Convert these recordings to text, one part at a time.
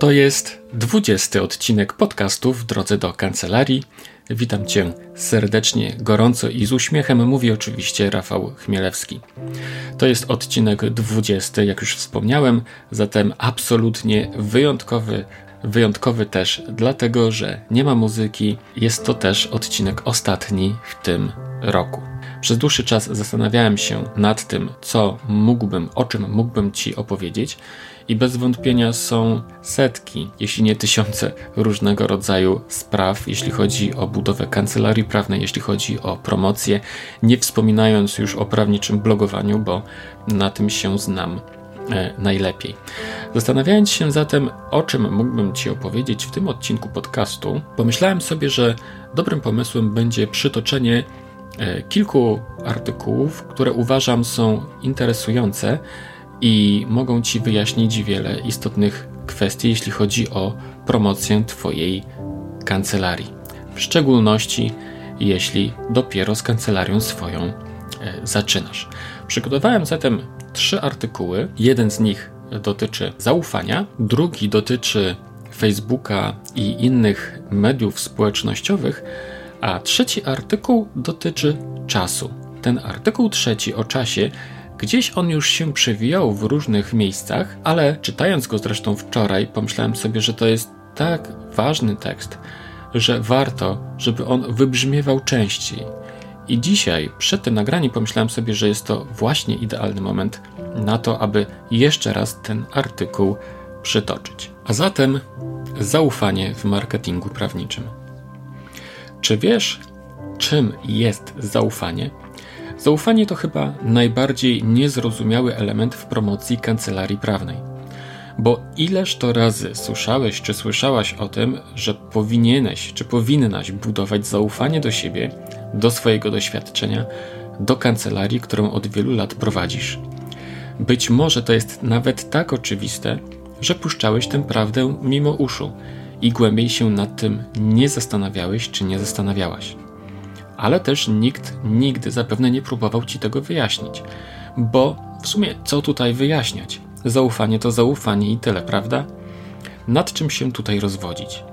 To jest dwudziesty odcinek podcastu w drodze do kancelarii. Witam Cię serdecznie, gorąco i z uśmiechem. Mówi oczywiście Rafał Chmielewski. To jest odcinek dwudziesty, jak już wspomniałem, zatem absolutnie wyjątkowy. Wyjątkowy też dlatego, że nie ma muzyki. Jest to też odcinek ostatni w tym roku. Przez dłuższy czas zastanawiałem się nad tym, co mógłbym, o czym mógłbym Ci opowiedzieć, i bez wątpienia są setki, jeśli nie tysiące różnego rodzaju spraw, jeśli chodzi o budowę kancelarii prawnej, jeśli chodzi o promocję, nie wspominając już o prawniczym blogowaniu, bo na tym się znam e, najlepiej. Zastanawiając się zatem, o czym mógłbym Ci opowiedzieć w tym odcinku podcastu, pomyślałem sobie, że dobrym pomysłem będzie przytoczenie e, kilku artykułów, które uważam są interesujące i mogą Ci wyjaśnić wiele istotnych kwestii, jeśli chodzi o promocję Twojej kancelarii. W szczególności, jeśli dopiero z kancelarią swoją e, zaczynasz. Przygotowałem zatem trzy artykuły. Jeden z nich dotyczy zaufania, drugi dotyczy Facebooka i innych mediów społecznościowych, a trzeci artykuł dotyczy czasu. Ten artykuł trzeci o czasie Gdzieś on już się przewijał w różnych miejscach, ale czytając go zresztą wczoraj, pomyślałem sobie, że to jest tak ważny tekst, że warto, żeby on wybrzmiewał częściej. I dzisiaj, przed tym nagraniem, pomyślałem sobie, że jest to właśnie idealny moment na to, aby jeszcze raz ten artykuł przytoczyć. A zatem zaufanie w marketingu prawniczym. Czy wiesz, czym jest zaufanie? Zaufanie to chyba najbardziej niezrozumiały element w promocji kancelarii prawnej. Bo ileż to razy słyszałeś czy słyszałaś o tym, że powinieneś czy powinnaś budować zaufanie do siebie, do swojego doświadczenia, do kancelarii, którą od wielu lat prowadzisz. Być może to jest nawet tak oczywiste, że puszczałeś tę prawdę mimo uszu i głębiej się nad tym nie zastanawiałeś czy nie zastanawiałaś ale też nikt nigdy zapewne nie próbował ci tego wyjaśnić. Bo w sumie co tutaj wyjaśniać? Zaufanie to zaufanie i tyle, prawda? Nad czym się tutaj rozwodzić?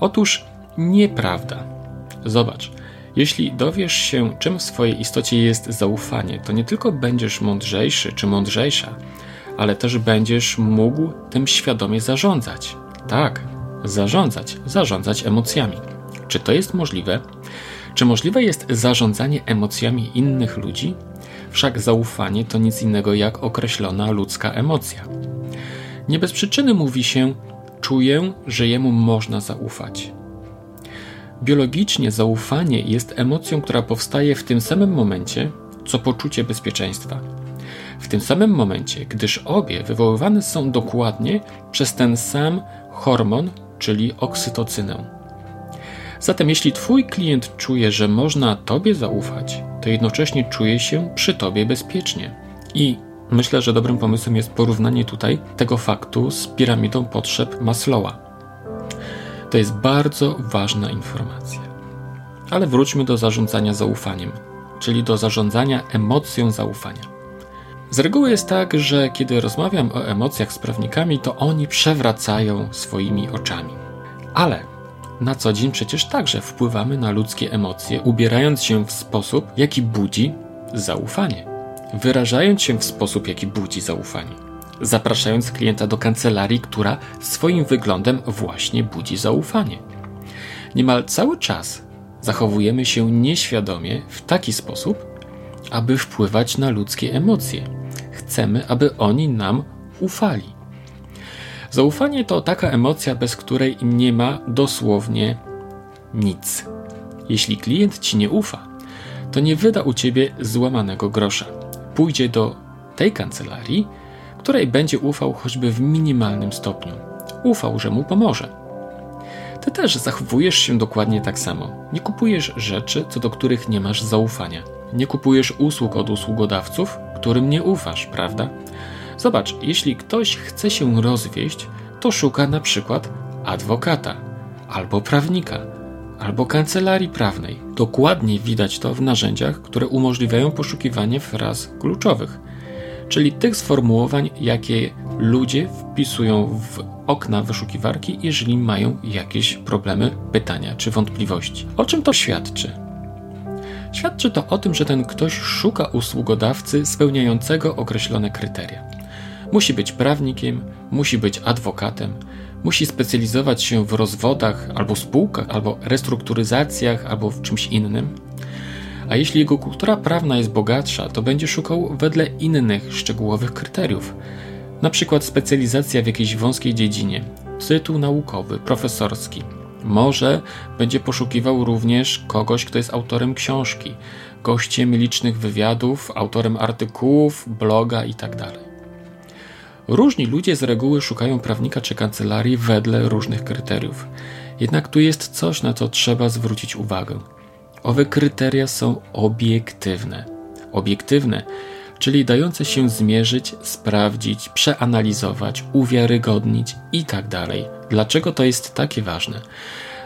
Otóż nieprawda. Zobacz, jeśli dowiesz się, czym w swojej istocie jest zaufanie, to nie tylko będziesz mądrzejszy czy mądrzejsza, ale też będziesz mógł tym świadomie zarządzać. Tak, zarządzać, zarządzać emocjami. Czy to jest możliwe? Czy możliwe jest zarządzanie emocjami innych ludzi? Wszak zaufanie to nic innego jak określona ludzka emocja. Nie bez przyczyny mówi się: Czuję, że jemu można zaufać. Biologicznie zaufanie jest emocją, która powstaje w tym samym momencie, co poczucie bezpieczeństwa. W tym samym momencie, gdyż obie wywoływane są dokładnie przez ten sam hormon, czyli oksytocynę. Zatem jeśli Twój klient czuje, że można Tobie zaufać, to jednocześnie czuje się przy Tobie bezpiecznie. I myślę, że dobrym pomysłem jest porównanie tutaj tego faktu z piramidą potrzeb Maslowa. To jest bardzo ważna informacja. Ale wróćmy do zarządzania zaufaniem, czyli do zarządzania emocją zaufania. Z reguły jest tak, że kiedy rozmawiam o emocjach z prawnikami, to oni przewracają swoimi oczami. Ale na co dzień przecież także wpływamy na ludzkie emocje, ubierając się w sposób, jaki budzi zaufanie, wyrażając się w sposób, jaki budzi zaufanie, zapraszając klienta do kancelarii, która swoim wyglądem właśnie budzi zaufanie. Niemal cały czas zachowujemy się nieświadomie w taki sposób, aby wpływać na ludzkie emocje. Chcemy, aby oni nam ufali. Zaufanie to taka emocja, bez której nie ma dosłownie nic. Jeśli klient ci nie ufa, to nie wyda u ciebie złamanego grosza. Pójdzie do tej kancelarii, której będzie ufał choćby w minimalnym stopniu. Ufał, że mu pomoże. Ty też zachowujesz się dokładnie tak samo. Nie kupujesz rzeczy, co do których nie masz zaufania. Nie kupujesz usług od usługodawców, którym nie ufasz, prawda? Zobacz, jeśli ktoś chce się rozwieść, to szuka na przykład adwokata, albo prawnika, albo kancelarii prawnej. Dokładnie widać to w narzędziach, które umożliwiają poszukiwanie fraz kluczowych. czyli tych sformułowań, jakie ludzie wpisują w okna wyszukiwarki, jeżeli mają jakieś problemy, pytania czy wątpliwości. O czym to świadczy? Świadczy to o tym, że ten ktoś szuka usługodawcy spełniającego określone kryteria. Musi być prawnikiem, musi być adwokatem, musi specjalizować się w rozwodach albo spółkach, albo restrukturyzacjach, albo w czymś innym. A jeśli jego kultura prawna jest bogatsza, to będzie szukał wedle innych szczegółowych kryteriów. Na przykład specjalizacja w jakiejś wąskiej dziedzinie, tytuł naukowy, profesorski. Może będzie poszukiwał również kogoś, kto jest autorem książki, gościem licznych wywiadów, autorem artykułów, bloga itd. Różni ludzie z reguły szukają prawnika czy kancelarii wedle różnych kryteriów. Jednak tu jest coś, na co trzeba zwrócić uwagę. Owe kryteria są obiektywne. Obiektywne, czyli dające się zmierzyć, sprawdzić, przeanalizować, uwiarygodnić itd. Tak Dlaczego to jest takie ważne?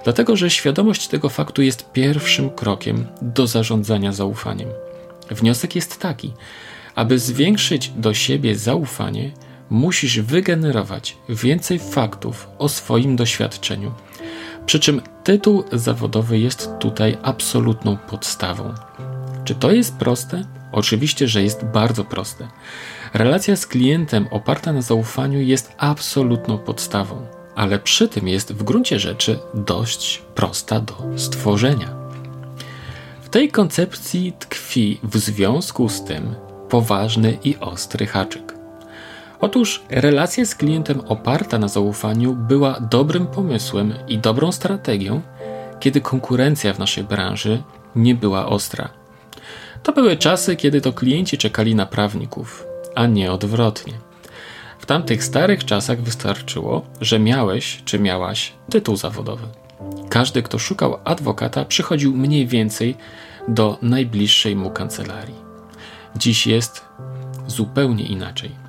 Dlatego, że świadomość tego faktu jest pierwszym krokiem do zarządzania zaufaniem. Wniosek jest taki: aby zwiększyć do siebie zaufanie, musisz wygenerować więcej faktów o swoim doświadczeniu. Przy czym tytuł zawodowy jest tutaj absolutną podstawą. Czy to jest proste? Oczywiście, że jest bardzo proste. Relacja z klientem oparta na zaufaniu jest absolutną podstawą, ale przy tym jest w gruncie rzeczy dość prosta do stworzenia. W tej koncepcji tkwi w związku z tym poważny i ostry haczyk. Otóż relacja z klientem oparta na zaufaniu była dobrym pomysłem i dobrą strategią, kiedy konkurencja w naszej branży nie była ostra. To były czasy, kiedy to klienci czekali na prawników, a nie odwrotnie. W tamtych starych czasach wystarczyło, że miałeś czy miałaś tytuł zawodowy. Każdy, kto szukał adwokata, przychodził mniej więcej do najbliższej mu kancelarii. Dziś jest zupełnie inaczej.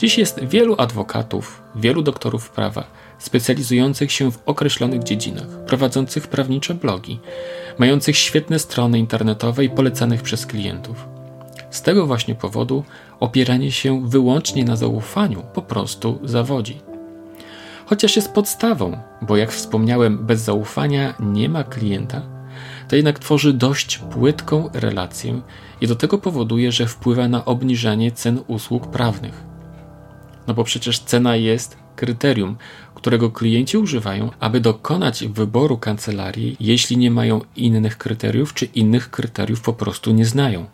Dziś jest wielu adwokatów, wielu doktorów prawa, specjalizujących się w określonych dziedzinach, prowadzących prawnicze blogi, mających świetne strony internetowe i polecanych przez klientów. Z tego właśnie powodu opieranie się wyłącznie na zaufaniu po prostu zawodzi. Chociaż jest podstawą, bo jak wspomniałem, bez zaufania nie ma klienta, to jednak tworzy dość płytką relację i do tego powoduje, że wpływa na obniżanie cen usług prawnych. No bo przecież cena jest kryterium, którego klienci używają, aby dokonać wyboru kancelarii, jeśli nie mają innych kryteriów, czy innych kryteriów po prostu nie znają.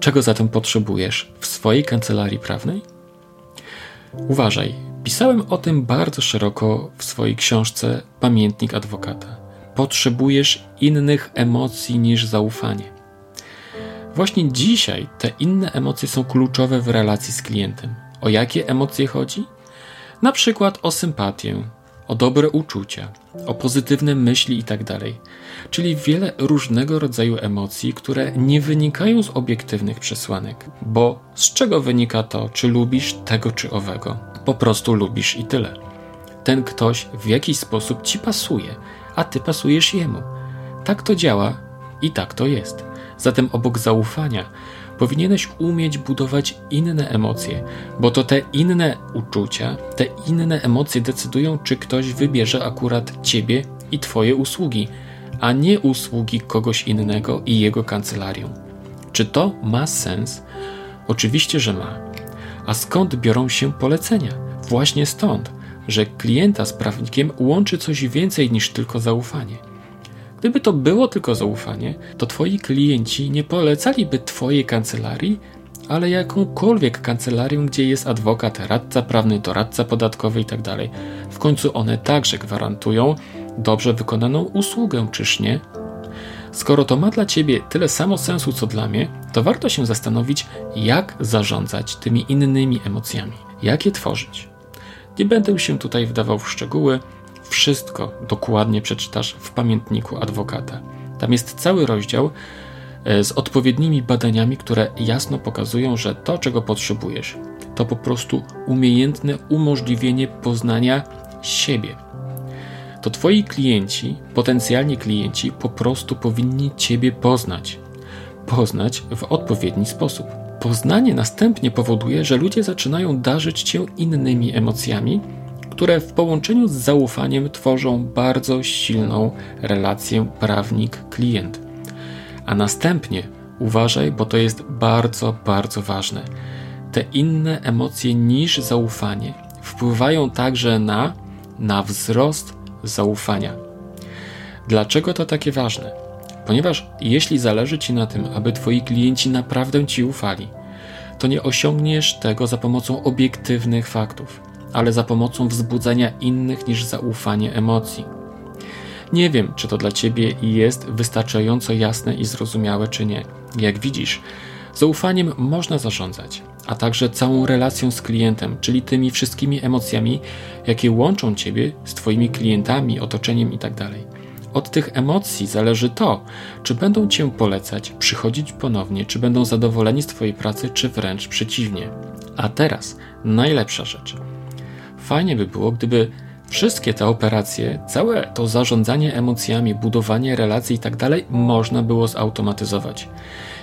Czego zatem potrzebujesz w swojej kancelarii prawnej? Uważaj, pisałem o tym bardzo szeroko w swojej książce Pamiętnik adwokata. Potrzebujesz innych emocji niż zaufanie. Właśnie dzisiaj te inne emocje są kluczowe w relacji z klientem. O jakie emocje chodzi? Na przykład o sympatię, o dobre uczucia, o pozytywne myśli itd. Tak Czyli wiele różnego rodzaju emocji, które nie wynikają z obiektywnych przesłanek. Bo z czego wynika to, czy lubisz tego czy owego? Po prostu lubisz i tyle. Ten ktoś w jakiś sposób ci pasuje, a ty pasujesz jemu. Tak to działa i tak to jest. Zatem obok zaufania powinieneś umieć budować inne emocje, bo to te inne uczucia, te inne emocje decydują, czy ktoś wybierze akurat ciebie i twoje usługi, a nie usługi kogoś innego i jego kancelarią. Czy to ma sens? Oczywiście, że ma. A skąd biorą się polecenia? Właśnie stąd, że klienta z prawnikiem łączy coś więcej niż tylko zaufanie. Gdyby to było tylko zaufanie, to twoi klienci nie polecaliby twojej kancelarii, ale jakąkolwiek kancelarię, gdzie jest adwokat, radca prawny, doradca podatkowy itd. Tak w końcu one także gwarantują dobrze wykonaną usługę, czyż nie? Skoro to ma dla ciebie tyle samo sensu co dla mnie, to warto się zastanowić, jak zarządzać tymi innymi emocjami, jak je tworzyć. Nie będę się tutaj wdawał w szczegóły, wszystko dokładnie przeczytasz w pamiętniku adwokata. Tam jest cały rozdział e, z odpowiednimi badaniami, które jasno pokazują, że to, czego potrzebujesz, to po prostu umiejętne umożliwienie poznania siebie. To Twoi klienci, potencjalni klienci, po prostu powinni Ciebie poznać. Poznać w odpowiedni sposób. To znanie następnie powoduje, że ludzie zaczynają darzyć cię innymi emocjami, które w połączeniu z zaufaniem tworzą bardzo silną relację prawnik-klient. A następnie uważaj, bo to jest bardzo, bardzo ważne. Te inne emocje niż zaufanie wpływają także na, na wzrost zaufania. Dlaczego to takie ważne? Ponieważ jeśli zależy Ci na tym, aby Twoi klienci naprawdę Ci ufali, to nie osiągniesz tego za pomocą obiektywnych faktów, ale za pomocą wzbudzania innych niż zaufanie emocji. Nie wiem, czy to dla Ciebie jest wystarczająco jasne i zrozumiałe, czy nie. Jak widzisz, zaufaniem można zarządzać, a także całą relacją z klientem, czyli tymi wszystkimi emocjami, jakie łączą Ciebie z Twoimi klientami, otoczeniem itd. Tak Od tych emocji zależy to, czy będą Cię polecać, przychodzić ponownie, czy będą zadowoleni z Twojej pracy, czy wręcz przeciwnie. A teraz najlepsza rzecz. Fajnie by było, gdyby wszystkie te operacje, całe to zarządzanie emocjami, budowanie relacji itd. Tak można było zautomatyzować.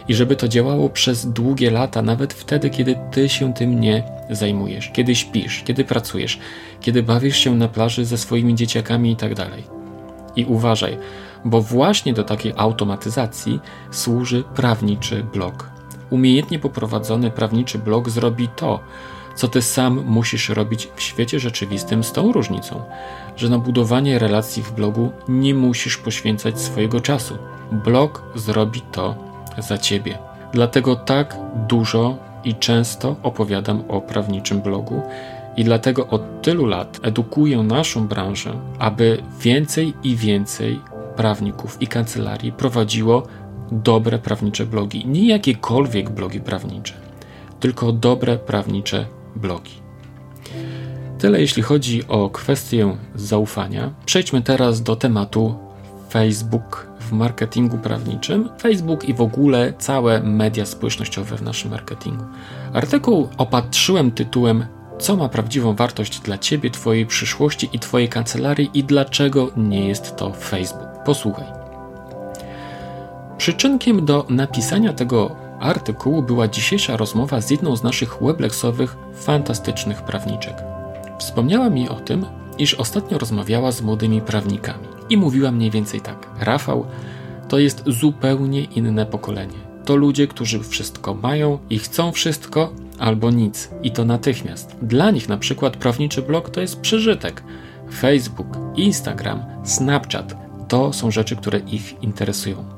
I żeby to działało przez długie lata, nawet wtedy, kiedy ty się tym nie zajmujesz, kiedy śpisz, kiedy pracujesz, kiedy bawisz się na plaży ze swoimi dzieciakami itd. Tak I uważaj, bo właśnie do takiej automatyzacji służy prawniczy blog. Umiejętnie poprowadzony prawniczy blog zrobi to, co ty sam musisz robić w świecie rzeczywistym z tą różnicą, że na budowanie relacji w blogu nie musisz poświęcać swojego czasu. Blog zrobi to za ciebie. Dlatego tak dużo i często opowiadam o prawniczym blogu i dlatego od tylu lat edukuję naszą branżę, aby więcej i więcej prawników i kancelarii prowadziło dobre prawnicze blogi. Nie jakiekolwiek blogi prawnicze, tylko dobre prawnicze blogi. Tyle jeśli chodzi o kwestię zaufania. Przejdźmy teraz do tematu Facebook w marketingu prawniczym, Facebook i w ogóle całe media społecznościowe w naszym marketingu. Artykuł opatrzyłem tytułem Co ma prawdziwą wartość dla Ciebie, Twojej przyszłości i Twojej kancelarii i dlaczego nie jest to Facebook. Posłuchaj. Przyczynkiem do napisania tego artykułu była dzisiejsza rozmowa z jedną z naszych webleksowych, fantastycznych prawniczek. Wspomniała mi o tym, iż ostatnio rozmawiała z młodymi prawnikami i mówiła mniej więcej tak: Rafał, to jest zupełnie inne pokolenie. To ludzie, którzy wszystko mają i chcą wszystko albo nic, i to natychmiast. Dla nich na przykład prawniczy blog to jest przeżytek. Facebook, Instagram, Snapchat to są rzeczy, które ich interesują.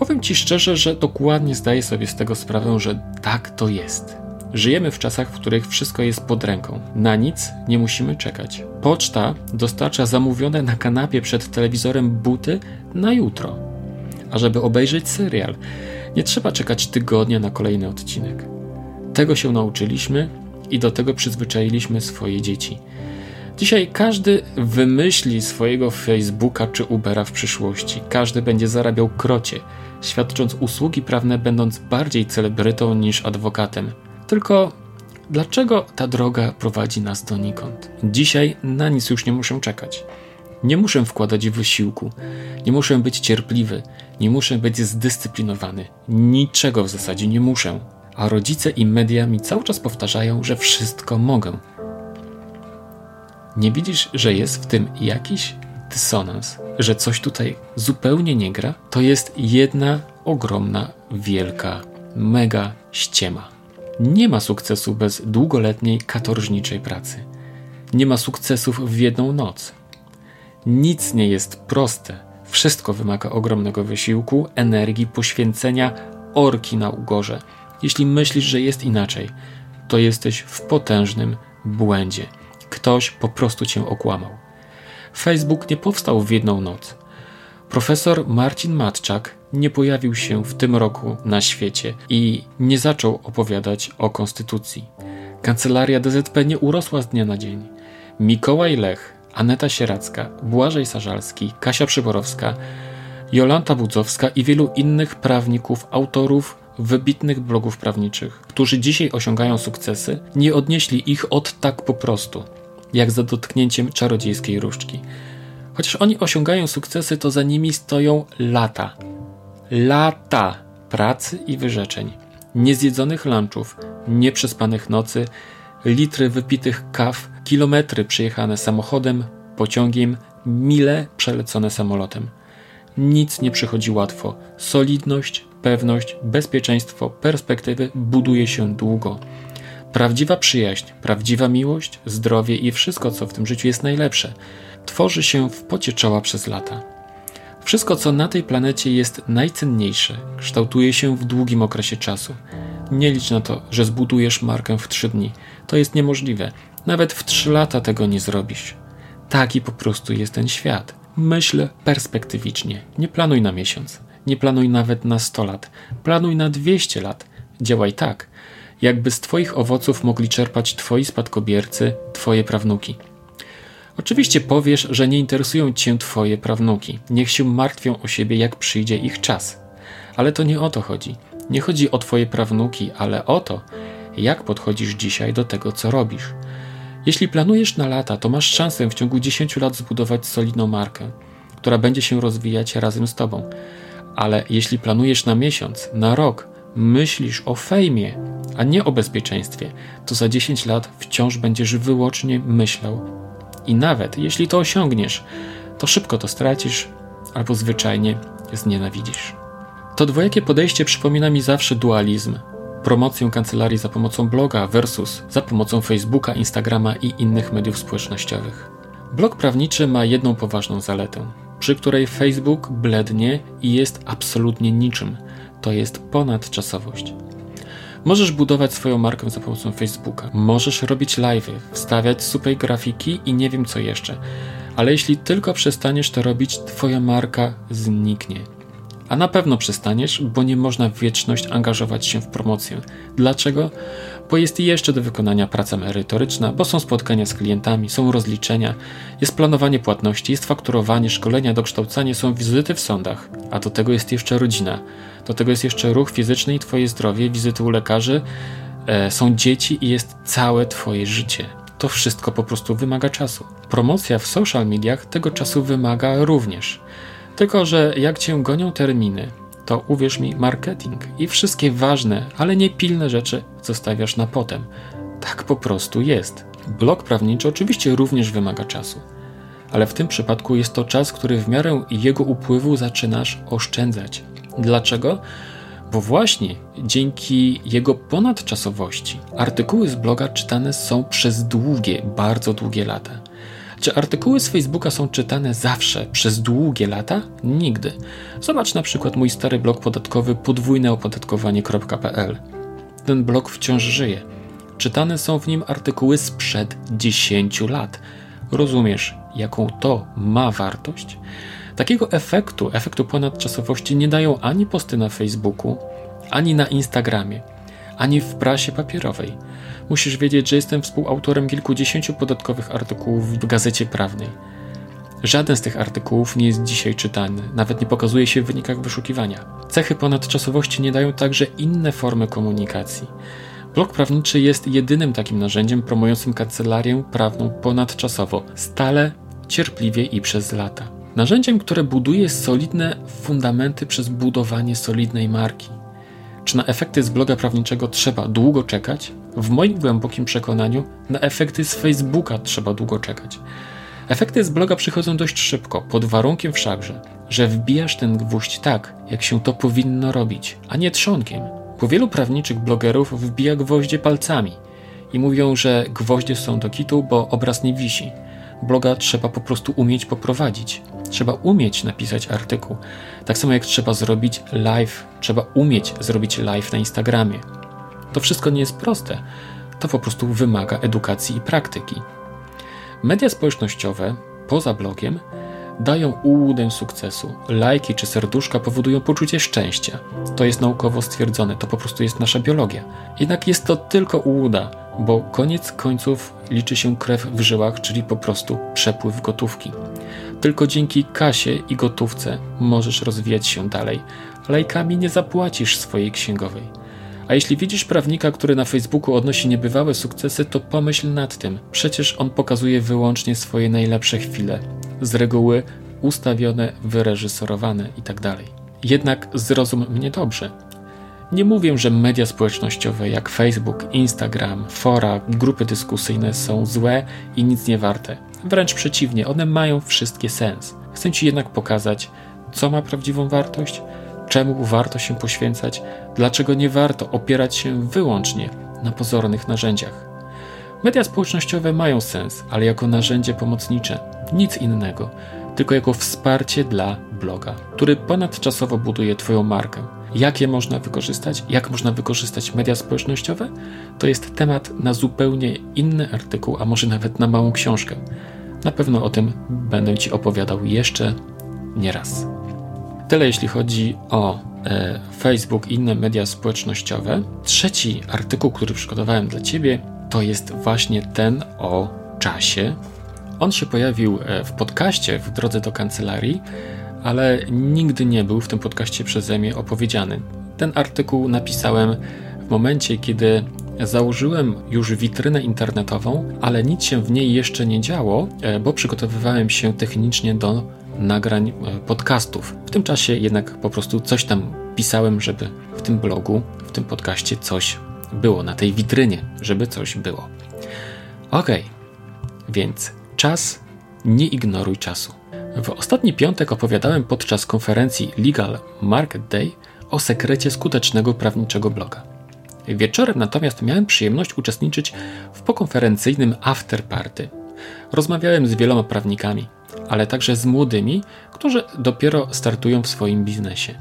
Powiem Ci szczerze, że dokładnie zdaję sobie z tego sprawę, że tak to jest. Żyjemy w czasach, w których wszystko jest pod ręką. Na nic nie musimy czekać. Poczta dostarcza zamówione na kanapie przed telewizorem buty na jutro. A żeby obejrzeć serial, nie trzeba czekać tygodnia na kolejny odcinek. Tego się nauczyliśmy i do tego przyzwyczailiśmy swoje dzieci. Dzisiaj każdy wymyśli swojego Facebooka czy Ubera w przyszłości. Każdy będzie zarabiał krocie, świadcząc usługi prawne, będąc bardziej celebrytą niż adwokatem. Tylko dlaczego ta droga prowadzi nas donikąd? Dzisiaj na nic już nie muszę czekać. Nie muszę wkładać wysiłku, nie muszę być cierpliwy, nie muszę być zdyscyplinowany. Niczego w zasadzie nie muszę. A rodzice i media mi cały czas powtarzają, że wszystko mogę. Nie widzisz, że jest w tym jakiś dysonans, że coś tutaj zupełnie nie gra? To jest jedna ogromna, wielka, mega ściema. Nie ma sukcesu bez długoletniej katorżniczej pracy. Nie ma sukcesów w jedną noc. Nic nie jest proste. Wszystko wymaga ogromnego wysiłku, energii, poświęcenia, orki na ugorze. Jeśli myślisz, że jest inaczej, to jesteś w potężnym błędzie. Ktoś po prostu cię okłamał. Facebook nie powstał w jedną noc. Profesor Marcin Matczak nie pojawił się w tym roku na świecie i nie zaczął opowiadać o konstytucji. Kancelaria DZP nie urosła z dnia na dzień. Mikołaj Lech, Aneta Sieracka, Błażej Sarzalski, Kasia Przyborowska, Jolanta Budzowska i wielu innych prawników, autorów wybitnych blogów prawniczych, którzy dzisiaj osiągają sukcesy, nie odnieśli ich od tak po prostu jak za dotknięciem czarodziejskiej różdżki. Chociaż oni osiągają sukcesy, to za nimi stoją lata. Lata pracy i wyrzeczeń. niezjedzonych lunchów, nieprzespanych nocy, litry wypitych kaw, kilometry przejechane samochodem, pociągiem, mile przelecone samolotem. Nic nie przychodzi łatwo. Solidność, pewność, bezpieczeństwo, perspektywy buduje się długo. Prawdziwa przyjaźń, prawdziwa miłość, zdrowie i wszystko, co w tym życiu jest najlepsze, tworzy się w pocie czoła przez lata. Wszystko, co na tej planecie jest najcenniejsze, kształtuje się w długim okresie czasu. Nie licz na to, że zbudujesz markę w trzy dni. To jest niemożliwe. Nawet w trzy lata tego nie zrobisz. Taki po prostu jest ten świat. Myśl perspektywicznie. Nie planuj na miesiąc. Nie planuj nawet na 100 lat. Planuj na 200 lat. Działaj tak, jakby z Twoich owoców mogli czerpać Twoi spadkobiercy, Twoje prawnuki. Oczywiście powiesz, że nie interesują Cię Twoje prawnuki. Niech się martwią o siebie, jak przyjdzie ich czas. Ale to nie o to chodzi. Nie chodzi o Twoje prawnuki, ale o to, jak podchodzisz dzisiaj do tego, co robisz. Jeśli planujesz na lata, to masz szansę w ciągu 10 lat zbudować solidną markę, która będzie się rozwijać razem z Tobą. Ale jeśli planujesz na miesiąc, na rok, myślisz o fejmie, a nie o bezpieczeństwie, to za 10 lat wciąż będziesz wyłącznie myślał. I nawet jeśli to osiągniesz, to szybko to stracisz albo zwyczajnie znienawidzisz. To dwojakie podejście przypomina mi zawsze dualizm. Promocję kancelarii za pomocą bloga versus za pomocą Facebooka, Instagrama i innych mediów społecznościowych. Blog prawniczy ma jedną poważną zaletę, przy której Facebook blednie i jest absolutnie niczym. To jest ponadczasowość. Możesz budować swoją markę za pomocą Facebooka, możesz robić live'y, wstawiać super grafiki i nie wiem co jeszcze. Ale jeśli tylko przestaniesz to robić, twoja marka zniknie. A na pewno przestaniesz, bo nie można w wieczność angażować się w promocję. Dlaczego? Bo jest jeszcze do wykonania praca merytoryczna, bo są spotkania z klientami, są rozliczenia, jest planowanie płatności, jest fakturowanie, szkolenia, dokształcanie, są wizyty w sądach, a do tego jest jeszcze rodzina. Do tego jest jeszcze ruch fizyczny i Twoje zdrowie, wizyty u lekarzy, e, są dzieci i jest całe Twoje życie. To wszystko po prostu wymaga czasu. Promocja w social mediach tego czasu wymaga również. Tylko, że jak cię gonią terminy, to uwierz mi, marketing i wszystkie ważne, ale nie pilne rzeczy zostawiasz na potem. Tak po prostu jest. Blog prawniczy oczywiście również wymaga czasu, ale w tym przypadku jest to czas, który w miarę jego upływu zaczynasz oszczędzać. Dlaczego? Bo właśnie dzięki jego ponadczasowości artykuły z bloga czytane są przez długie, bardzo długie lata. Czy artykuły z Facebooka są czytane zawsze, przez długie lata? Nigdy. Zobacz na przykład mój stary blog podatkowy podwójneopodatkowanie.pl. Ten blog wciąż żyje. Czytane są w nim artykuły sprzed 10 lat. Rozumiesz, jaką to ma wartość? Takiego efektu, efektu ponadczasowości nie dają ani posty na Facebooku, ani na Instagramie, ani w prasie papierowej. Musisz wiedzieć, że jestem współautorem kilkudziesięciu podatkowych artykułów w gazecie prawnej. Żaden z tych artykułów nie jest dzisiaj czytany, nawet nie pokazuje się w wynikach wyszukiwania. Cechy ponadczasowości nie dają także inne formy komunikacji. Blog prawniczy jest jedynym takim narzędziem promującym kancelarię prawną ponadczasowo, stale, cierpliwie i przez lata. Narzędziem, które buduje solidne fundamenty przez budowanie solidnej marki. Czy na efekty z bloga prawniczego trzeba długo czekać? W moim głębokim przekonaniu na efekty z Facebooka trzeba długo czekać. Efekty z bloga przychodzą dość szybko, pod warunkiem wszakże, że wbijasz ten gwóźdź tak, jak się to powinno robić, a nie trzonkiem. Bo wielu prawniczych blogerów wbija gwoździe palcami i mówią, że gwoździe są do kitu, bo obraz nie wisi. Bloga trzeba po prostu umieć poprowadzić. Trzeba umieć napisać artykuł. Tak samo jak trzeba zrobić live, trzeba umieć zrobić live na Instagramie. To wszystko nie jest proste. To po prostu wymaga edukacji i praktyki. Media społecznościowe, poza blogiem, dają ułudę sukcesu. Lajki czy serduszka powodują poczucie szczęścia. To jest naukowo stwierdzone, to po prostu jest nasza biologia. Jednak jest to tylko ułuda, bo koniec końców liczy się krew w żyłach, czyli po prostu przepływ gotówki. Tylko dzięki kasie i gotówce możesz rozwijać się dalej. Lajkami nie zapłacisz swojej księgowej. A jeśli widzisz prawnika, który na Facebooku odnosi niebywałe sukcesy, to pomyśl nad tym. Przecież on pokazuje wyłącznie swoje najlepsze chwile. Z reguły ustawione, wyreżyserowane itd. Tak Jednak zrozum mnie dobrze. Nie mówię, że media społecznościowe jak Facebook, Instagram, fora, grupy dyskusyjne są złe i nic nie warte. Wręcz przeciwnie, one mają wszystkie sens. Chcę Ci jednak pokazać, co ma prawdziwą wartość, czemu warto się poświęcać, dlaczego nie warto opierać się wyłącznie na pozornych narzędziach. Media społecznościowe mają sens, ale jako narzędzie pomocnicze, nic innego, tylko jako wsparcie dla bloga, który ponadczasowo buduje Twoją markę. Jak je można wykorzystać? Jak można wykorzystać media społecznościowe? To jest temat na zupełnie inny artykuł, a może nawet na małą książkę. Na pewno o tym będę Ci opowiadał jeszcze nieraz. Tyle jeśli chodzi o e, Facebook i inne media społecznościowe. Trzeci artykuł, który przygotowałem dla Ciebie, to jest właśnie ten o czasie. On się pojawił e, w podcaście w drodze do kancelarii, ale nigdy nie był w tym podcaście przeze mnie opowiedziany. Ten artykuł napisałem w momencie, kiedy założyłem już witrynę internetową, ale nic się w niej jeszcze nie działo, e, bo przygotowywałem się technicznie do nagrań e, podcastów. W tym czasie jednak po prostu coś tam pisałem, żeby w tym blogu, w tym podcaście coś było, na tej witrynie, żeby coś było. Ok, więc czas, nie ignoruj czasu. W ostatni piątek opowiadałem podczas konferencji Legal Market Day o sekrecie skutecznego prawniczego bloga. Wieczorem natomiast miałem przyjemność uczestniczyć w pokonferencyjnym afterparty. Rozmawiałem z wieloma prawnikami, ale także z młodymi, którzy dopiero startują w swoim biznesie.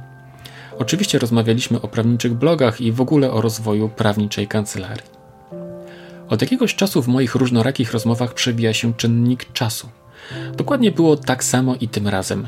Oczywiście rozmawialiśmy o prawniczych blogach i w ogóle o rozwoju prawniczej kancelarii. Od jakiegoś czasu w moich różnorakich rozmowach przebija się czynnik czasu. Dokładnie było tak samo i tym razem.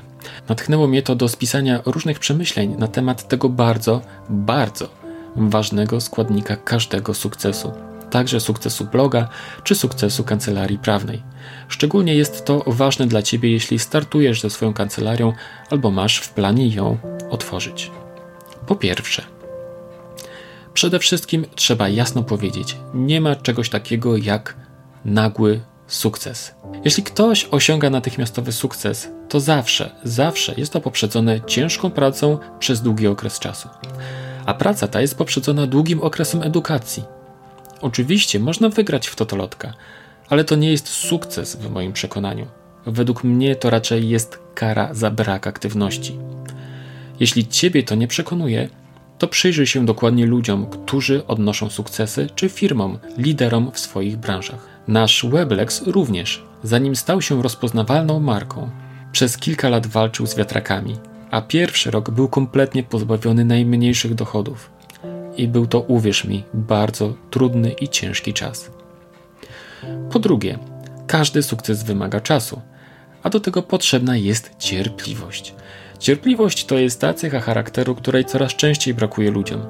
Natchnęło mnie to do spisania różnych przemyśleń na temat tego bardzo, bardzo ważnego składnika każdego sukcesu, także sukcesu bloga czy sukcesu kancelarii prawnej. Szczególnie jest to ważne dla Ciebie, jeśli startujesz ze swoją kancelarią albo masz w planie ją otworzyć. Po pierwsze, przede wszystkim trzeba jasno powiedzieć: nie ma czegoś takiego jak nagły sukces. Jeśli ktoś osiąga natychmiastowy sukces, to zawsze, zawsze jest to poprzedzone ciężką pracą przez długi okres czasu. A praca ta jest poprzedzona długim okresem edukacji. Oczywiście można wygrać w totolotka, ale to nie jest sukces w moim przekonaniu. Według mnie to raczej jest kara za brak aktywności. Jeśli ciebie to nie przekonuje, to przyjrzyj się dokładnie ludziom, którzy odnoszą sukcesy, czy firmom, liderom w swoich branżach. Nasz Weblex również, zanim stał się rozpoznawalną marką, przez kilka lat walczył z wiatrakami, a pierwszy rok był kompletnie pozbawiony najmniejszych dochodów. I był to, uwierz mi, bardzo trudny i ciężki czas. Po drugie, każdy sukces wymaga czasu, a do tego potrzebna jest cierpliwość. Cierpliwość to jest ta cecha charakteru, której coraz częściej brakuje ludziom.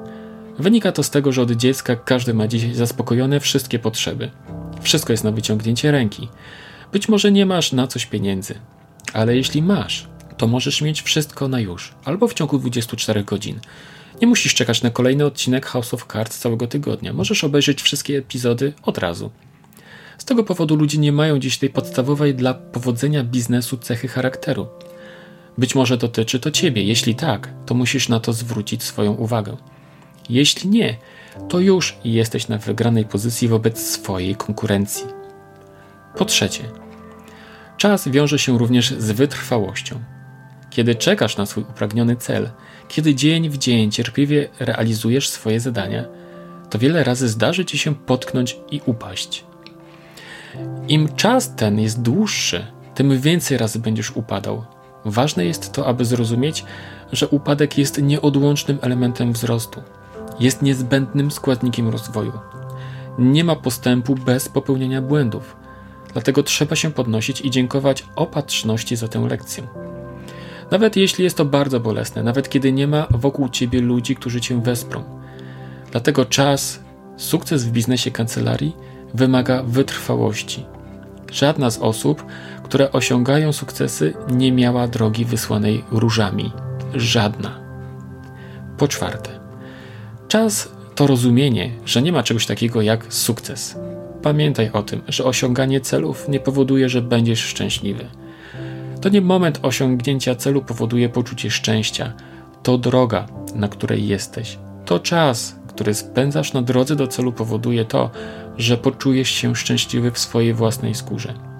Wynika to z tego, że od dziecka każdy ma dzisiaj zaspokojone wszystkie potrzeby. Wszystko jest na wyciągnięcie ręki. Być może nie masz na coś pieniędzy, ale jeśli masz, to możesz mieć wszystko na już, albo w ciągu 24 godzin. Nie musisz czekać na kolejny odcinek House of Cards całego tygodnia. Możesz obejrzeć wszystkie epizody od razu. Z tego powodu ludzie nie mają dziś tej podstawowej dla powodzenia biznesu cechy charakteru. Być może dotyczy to ciebie. Jeśli tak, to musisz na to zwrócić swoją uwagę. Jeśli nie, to już jesteś na wygranej pozycji wobec swojej konkurencji. Po trzecie, czas wiąże się również z wytrwałością. Kiedy czekasz na swój upragniony cel, kiedy dzień w dzień cierpliwie realizujesz swoje zadania, to wiele razy zdarzy ci się potknąć i upaść. Im czas ten jest dłuższy, tym więcej razy będziesz upadał. Ważne jest to, aby zrozumieć, że upadek jest nieodłącznym elementem wzrostu. Jest niezbędnym składnikiem rozwoju. Nie ma postępu bez popełniania błędów. Dlatego trzeba się podnosić i dziękować opatrzności za tę lekcję. Nawet jeśli jest to bardzo bolesne, nawet kiedy nie ma wokół ciebie ludzi, którzy cię wesprą. Dlatego czas, sukces w biznesie kancelarii wymaga wytrwałości. Żadna z osób, które osiągają sukcesy, nie miała drogi wysłanej różami. Żadna. Po czwarte, czas to rozumienie, że nie ma czegoś takiego jak sukces. Pamiętaj o tym, że osiąganie celów nie powoduje, że będziesz szczęśliwy. To nie moment osiągnięcia celu powoduje poczucie szczęścia. To droga, na której jesteś. To czas, który spędzasz na drodze do celu, powoduje to, że poczujesz się szczęśliwy w swojej własnej skórze.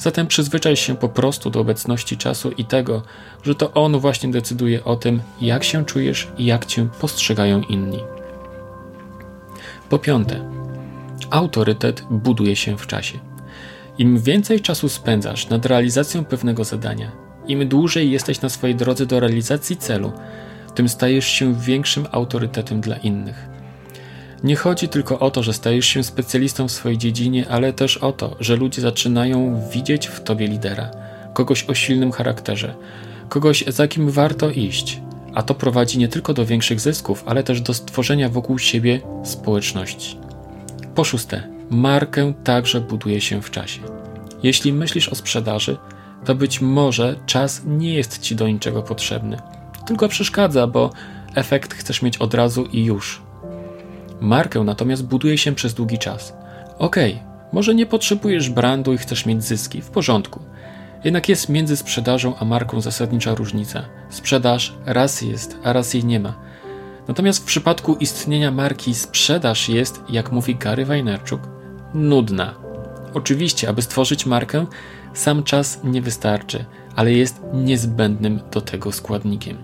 Zatem przyzwyczaj się po prostu do obecności czasu i tego, że to on właśnie decyduje o tym, jak się czujesz i jak cię postrzegają inni. Po piąte, autorytet buduje się w czasie. Im więcej czasu spędzasz nad realizacją pewnego zadania, im dłużej jesteś na swojej drodze do realizacji celu, tym stajesz się większym autorytetem dla innych. Nie chodzi tylko o to, że stajesz się specjalistą w swojej dziedzinie, ale też o to, że ludzie zaczynają widzieć w tobie lidera, kogoś o silnym charakterze, kogoś za kim warto iść, a to prowadzi nie tylko do większych zysków, ale też do stworzenia wokół siebie społeczności. Po szóste, markę także buduje się w czasie. Jeśli myślisz o sprzedaży, to być może czas nie jest ci do niczego potrzebny, tylko przeszkadza, bo efekt chcesz mieć od razu i już. Markę natomiast buduje się przez długi czas. Okej, okay, może nie potrzebujesz brandu i chcesz mieć zyski, w porządku. Jednak jest między sprzedażą a marką zasadnicza różnica. Sprzedaż raz jest, a raz jej nie ma. Natomiast w przypadku istnienia marki sprzedaż jest, jak mówi Gary Vaynerchuk, nudna. Oczywiście, aby stworzyć markę, sam czas nie wystarczy, ale jest niezbędnym do tego składnikiem.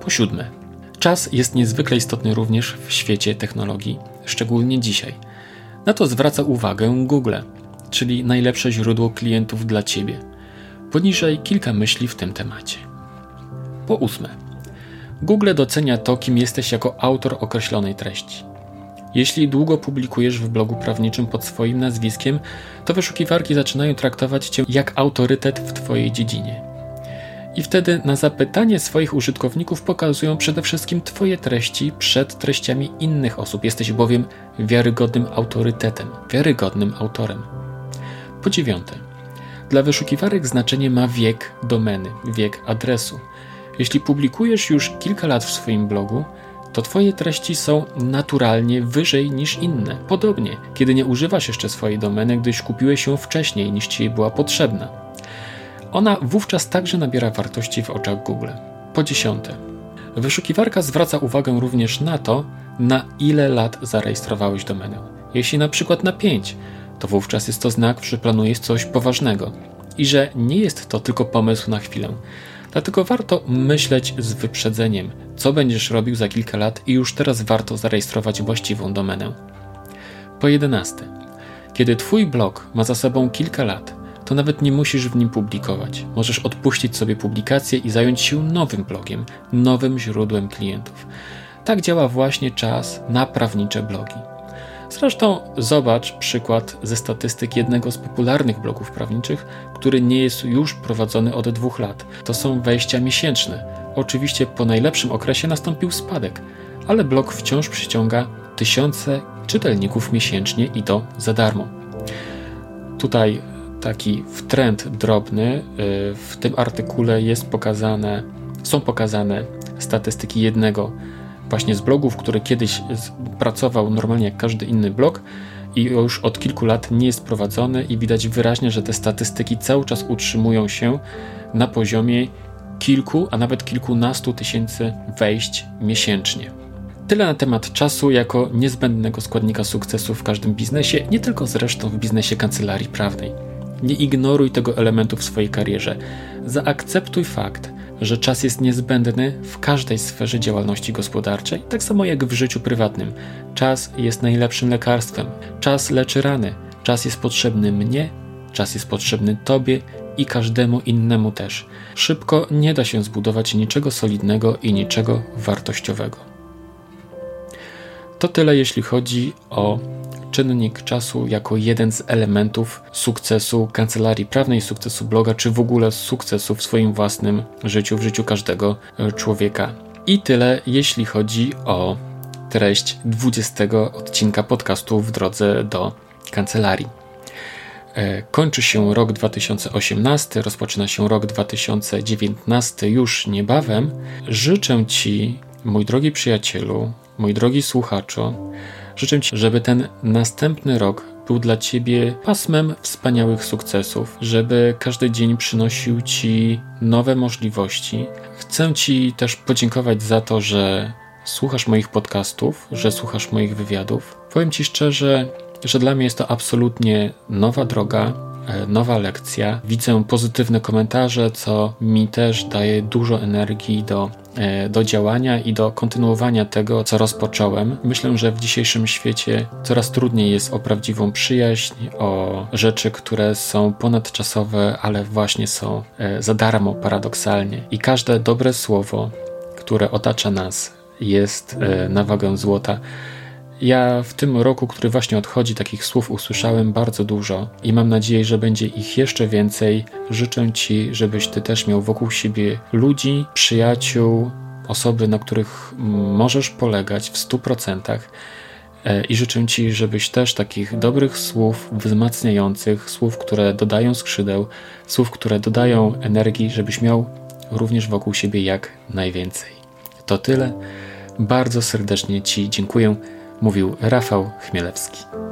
Po siódme, czas jest niezwykle istotny również w świecie technologii, szczególnie dzisiaj. Na to zwraca uwagę Google, czyli najlepsze źródło klientów dla Ciebie. Poniżej kilka myśli w tym temacie. Po ósme, Google docenia to, kim jesteś jako autor określonej treści. Jeśli długo publikujesz w blogu prawniczym pod swoim nazwiskiem, to wyszukiwarki zaczynają traktować cię jak autorytet w twojej dziedzinie. I wtedy na zapytanie swoich użytkowników pokazują przede wszystkim Twoje treści przed treściami innych osób. Jesteś bowiem wiarygodnym autorytetem, wiarygodnym autorem. Po dziewiąte, dla wyszukiwarek znaczenie ma wiek domeny, wiek adresu. Jeśli publikujesz już kilka lat w swoim blogu, to Twoje treści są naturalnie wyżej niż inne. Podobnie, kiedy nie używasz jeszcze swojej domeny, gdyż kupiłeś ją wcześniej niż Ci była potrzebna. Ona wówczas także nabiera wartości w oczach Google. Po dziesiąte, wyszukiwarka zwraca uwagę również na to, na ile lat zarejestrowałeś domenę. Jeśli na przykład na 5, to wówczas jest to znak, że planujesz coś poważnego i że nie jest to tylko pomysł na chwilę. Dlatego warto myśleć z wyprzedzeniem, co będziesz robił za kilka lat i już teraz warto zarejestrować właściwą domenę. Po 11. Kiedy Twój blog ma za sobą kilka lat, to nawet nie musisz w nim publikować. Możesz odpuścić sobie publikację i zająć się nowym blogiem, nowym źródłem klientów. Tak działa właśnie czas na prawnicze blogi. Zresztą zobacz przykład ze statystyk jednego z popularnych blogów prawniczych, który nie jest już prowadzony od dwóch lat. To są wejścia miesięczne. Oczywiście po najlepszym okresie nastąpił spadek, ale blog wciąż przyciąga tysiące czytelników miesięcznie i to za darmo. Tutaj taki trend drobny. Y, w tym artykule jest pokazane, są pokazane statystyki jednego właśnie z blogów, który kiedyś pracował normalnie jak każdy inny blog i już od kilku lat nie jest prowadzony i widać wyraźnie, że te statystyki cały czas utrzymują się na poziomie kilku, a nawet kilkunastu tysięcy wejść miesięcznie. Tyle na temat czasu jako niezbędnego składnika sukcesu w każdym biznesie, nie tylko zresztą w biznesie kancelarii prawnej. Nie ignoruj tego elementu w swojej karierze. Zaakceptuj fakt, że czas jest niezbędny w każdej sferze działalności gospodarczej, tak samo jak w życiu prywatnym. Czas jest najlepszym lekarstwem. Czas leczy rany. Czas jest potrzebny mnie, czas jest potrzebny Tobie i każdemu innemu też. Szybko nie da się zbudować niczego solidnego i niczego wartościowego. To tyle, jeśli chodzi o czynnik czasu jako jeden z elementów sukcesu kancelarii prawnej, sukcesu bloga, czy w ogóle sukcesu w swoim własnym życiu, w życiu każdego e, człowieka. I tyle, jeśli chodzi o treść 20 odcinka podcastu w drodze do kancelarii. E, kończy się rok 2018, rozpoczyna się rok 2019 już niebawem. Życzę Ci, mój drogi przyjacielu, mój drogi słuchaczu, Życzę Ci, żeby ten następny rok był dla Ciebie pasmem wspaniałych sukcesów, żeby każdy dzień przynosił Ci nowe możliwości. Chcę Ci też podziękować za to, że słuchasz moich podcastów, że słuchasz moich wywiadów. Powiem Ci szczerze, że dla mnie jest to absolutnie nowa droga, e, nowa lekcja. Widzę pozytywne komentarze, co mi też daje dużo energii do, do działania i do kontynuowania tego, co rozpocząłem. Myślę, że w dzisiejszym świecie coraz trudniej jest o prawdziwą przyjaźń, o rzeczy, które są ponadczasowe, ale właśnie są e, za darmo, paradoksalnie. I każde dobre słowo, które otacza nas, jest na wagę złota. Ja w tym roku, który właśnie odchodzi, takich słów usłyszałem bardzo dużo i mam nadzieję, że będzie ich jeszcze więcej. Życzę Ci, żebyś Ty też miał wokół siebie ludzi, przyjaciół, osoby, na których możesz polegać w stu procentach. E, I życzę Ci, żebyś też takich dobrych słów, wzmacniających, słów, które dodają skrzydeł, słów, które dodają energii, żebyś miał również wokół siebie jak najwięcej. To tyle. Bardzo serdecznie Ci dziękuję mówił Rafał Chmielewski.